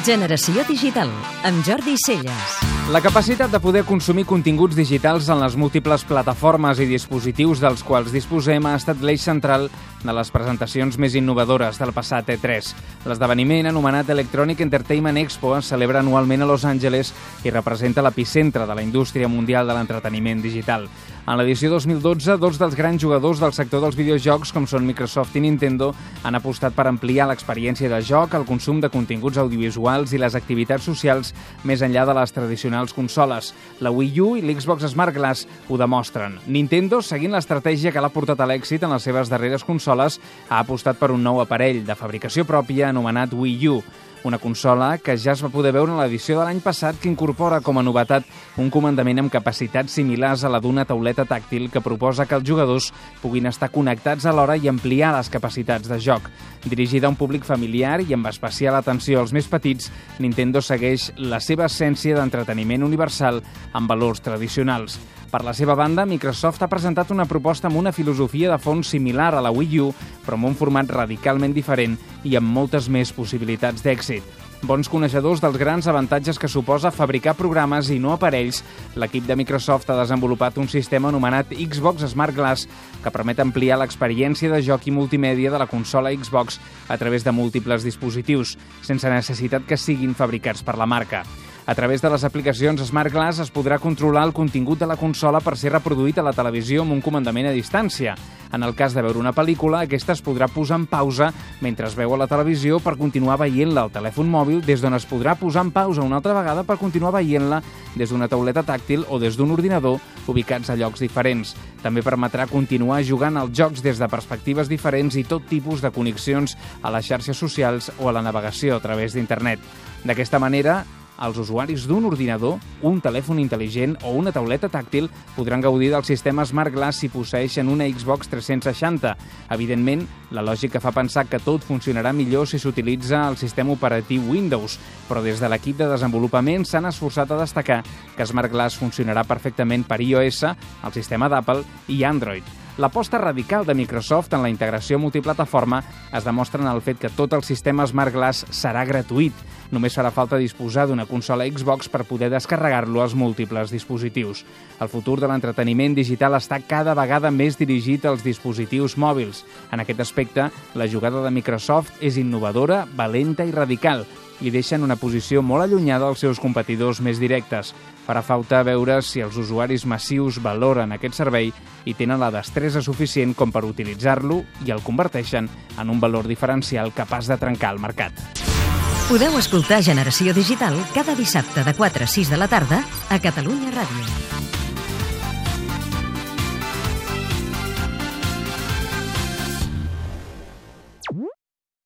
Generació Digital, amb Jordi Celles. La capacitat de poder consumir continguts digitals en les múltiples plataformes i dispositius dels quals disposem ha estat l'eix central de les presentacions més innovadores del passat E3. L'esdeveniment, anomenat Electronic Entertainment Expo, es celebra anualment a Los Angeles i representa l'epicentre de la indústria mundial de l'entreteniment digital. En l'edició 2012, dos dels grans jugadors del sector dels videojocs, com són Microsoft i Nintendo, han apostat per ampliar l'experiència de joc, el consum de continguts audiovisuals i les activitats socials més enllà de les tradicionals consoles. La Wii U i l'Xbox Smart Glass ho demostren. Nintendo, seguint l'estratègia que l'ha portat a l'èxit en les seves darreres consoles, ha apostat per un nou aparell de fabricació pròpia anomenat Wii U una consola que ja es va poder veure en l'edició de l'any passat que incorpora com a novetat un comandament amb capacitats similars a la d'una tauleta tàctil que proposa que els jugadors puguin estar connectats alhora i ampliar les capacitats de joc. Dirigida a un públic familiar i amb especial atenció als més petits, Nintendo segueix la seva essència d'entreteniment universal amb valors tradicionals. Per la seva banda, Microsoft ha presentat una proposta amb una filosofia de fons similar a la Wii U, però amb un format radicalment diferent i amb moltes més possibilitats d'èxit. Bons coneixedors dels grans avantatges que suposa fabricar programes i no aparells, l'equip de Microsoft ha desenvolupat un sistema anomenat Xbox Smart Glass que permet ampliar l'experiència de joc i multimèdia de la consola Xbox a través de múltiples dispositius, sense necessitat que siguin fabricats per la marca. A través de les aplicacions Smart Glass es podrà controlar el contingut de la consola per ser reproduït a la televisió amb un comandament a distància. En el cas de veure una pel·lícula, aquesta es podrà posar en pausa mentre es veu a la televisió per continuar veient-la al telèfon mòbil, des d'on es podrà posar en pausa una altra vegada per continuar veient-la des d'una tauleta tàctil o des d'un ordinador ubicats a llocs diferents. També permetrà continuar jugant als jocs des de perspectives diferents i tot tipus de connexions a les xarxes socials o a la navegació a través d'internet. D'aquesta manera, els usuaris d'un ordinador, un telèfon intel·ligent o una tauleta tàctil podran gaudir del sistema Smart Glass si posseixen una Xbox 360. Evidentment, la lògica fa pensar que tot funcionarà millor si s'utilitza el sistema operatiu Windows, però des de l'equip de desenvolupament s'han esforçat a destacar que Smart Glass funcionarà perfectament per iOS, el sistema d'Apple i Android. L'aposta radical de Microsoft en la integració multiplataforma es demostra en el fet que tot el sistema Smart Glass serà gratuït. Només farà falta disposar d'una consola Xbox per poder descarregar-lo als múltiples dispositius. El futur de l'entreteniment digital està cada vegada més dirigit als dispositius mòbils. En aquest aspecte, la jugada de Microsoft és innovadora, valenta i radical i deixa en una posició molt allunyada dels seus competidors més directes. Farà falta veure si els usuaris massius valoren aquest servei i tenen la destresa suficient com per utilitzar-lo i el converteixen en un valor diferencial capaç de trencar el mercat. Podeu escoltar Generació Digital cada dissabte de 4 a 6 de la tarda a Catalunya Ràdio.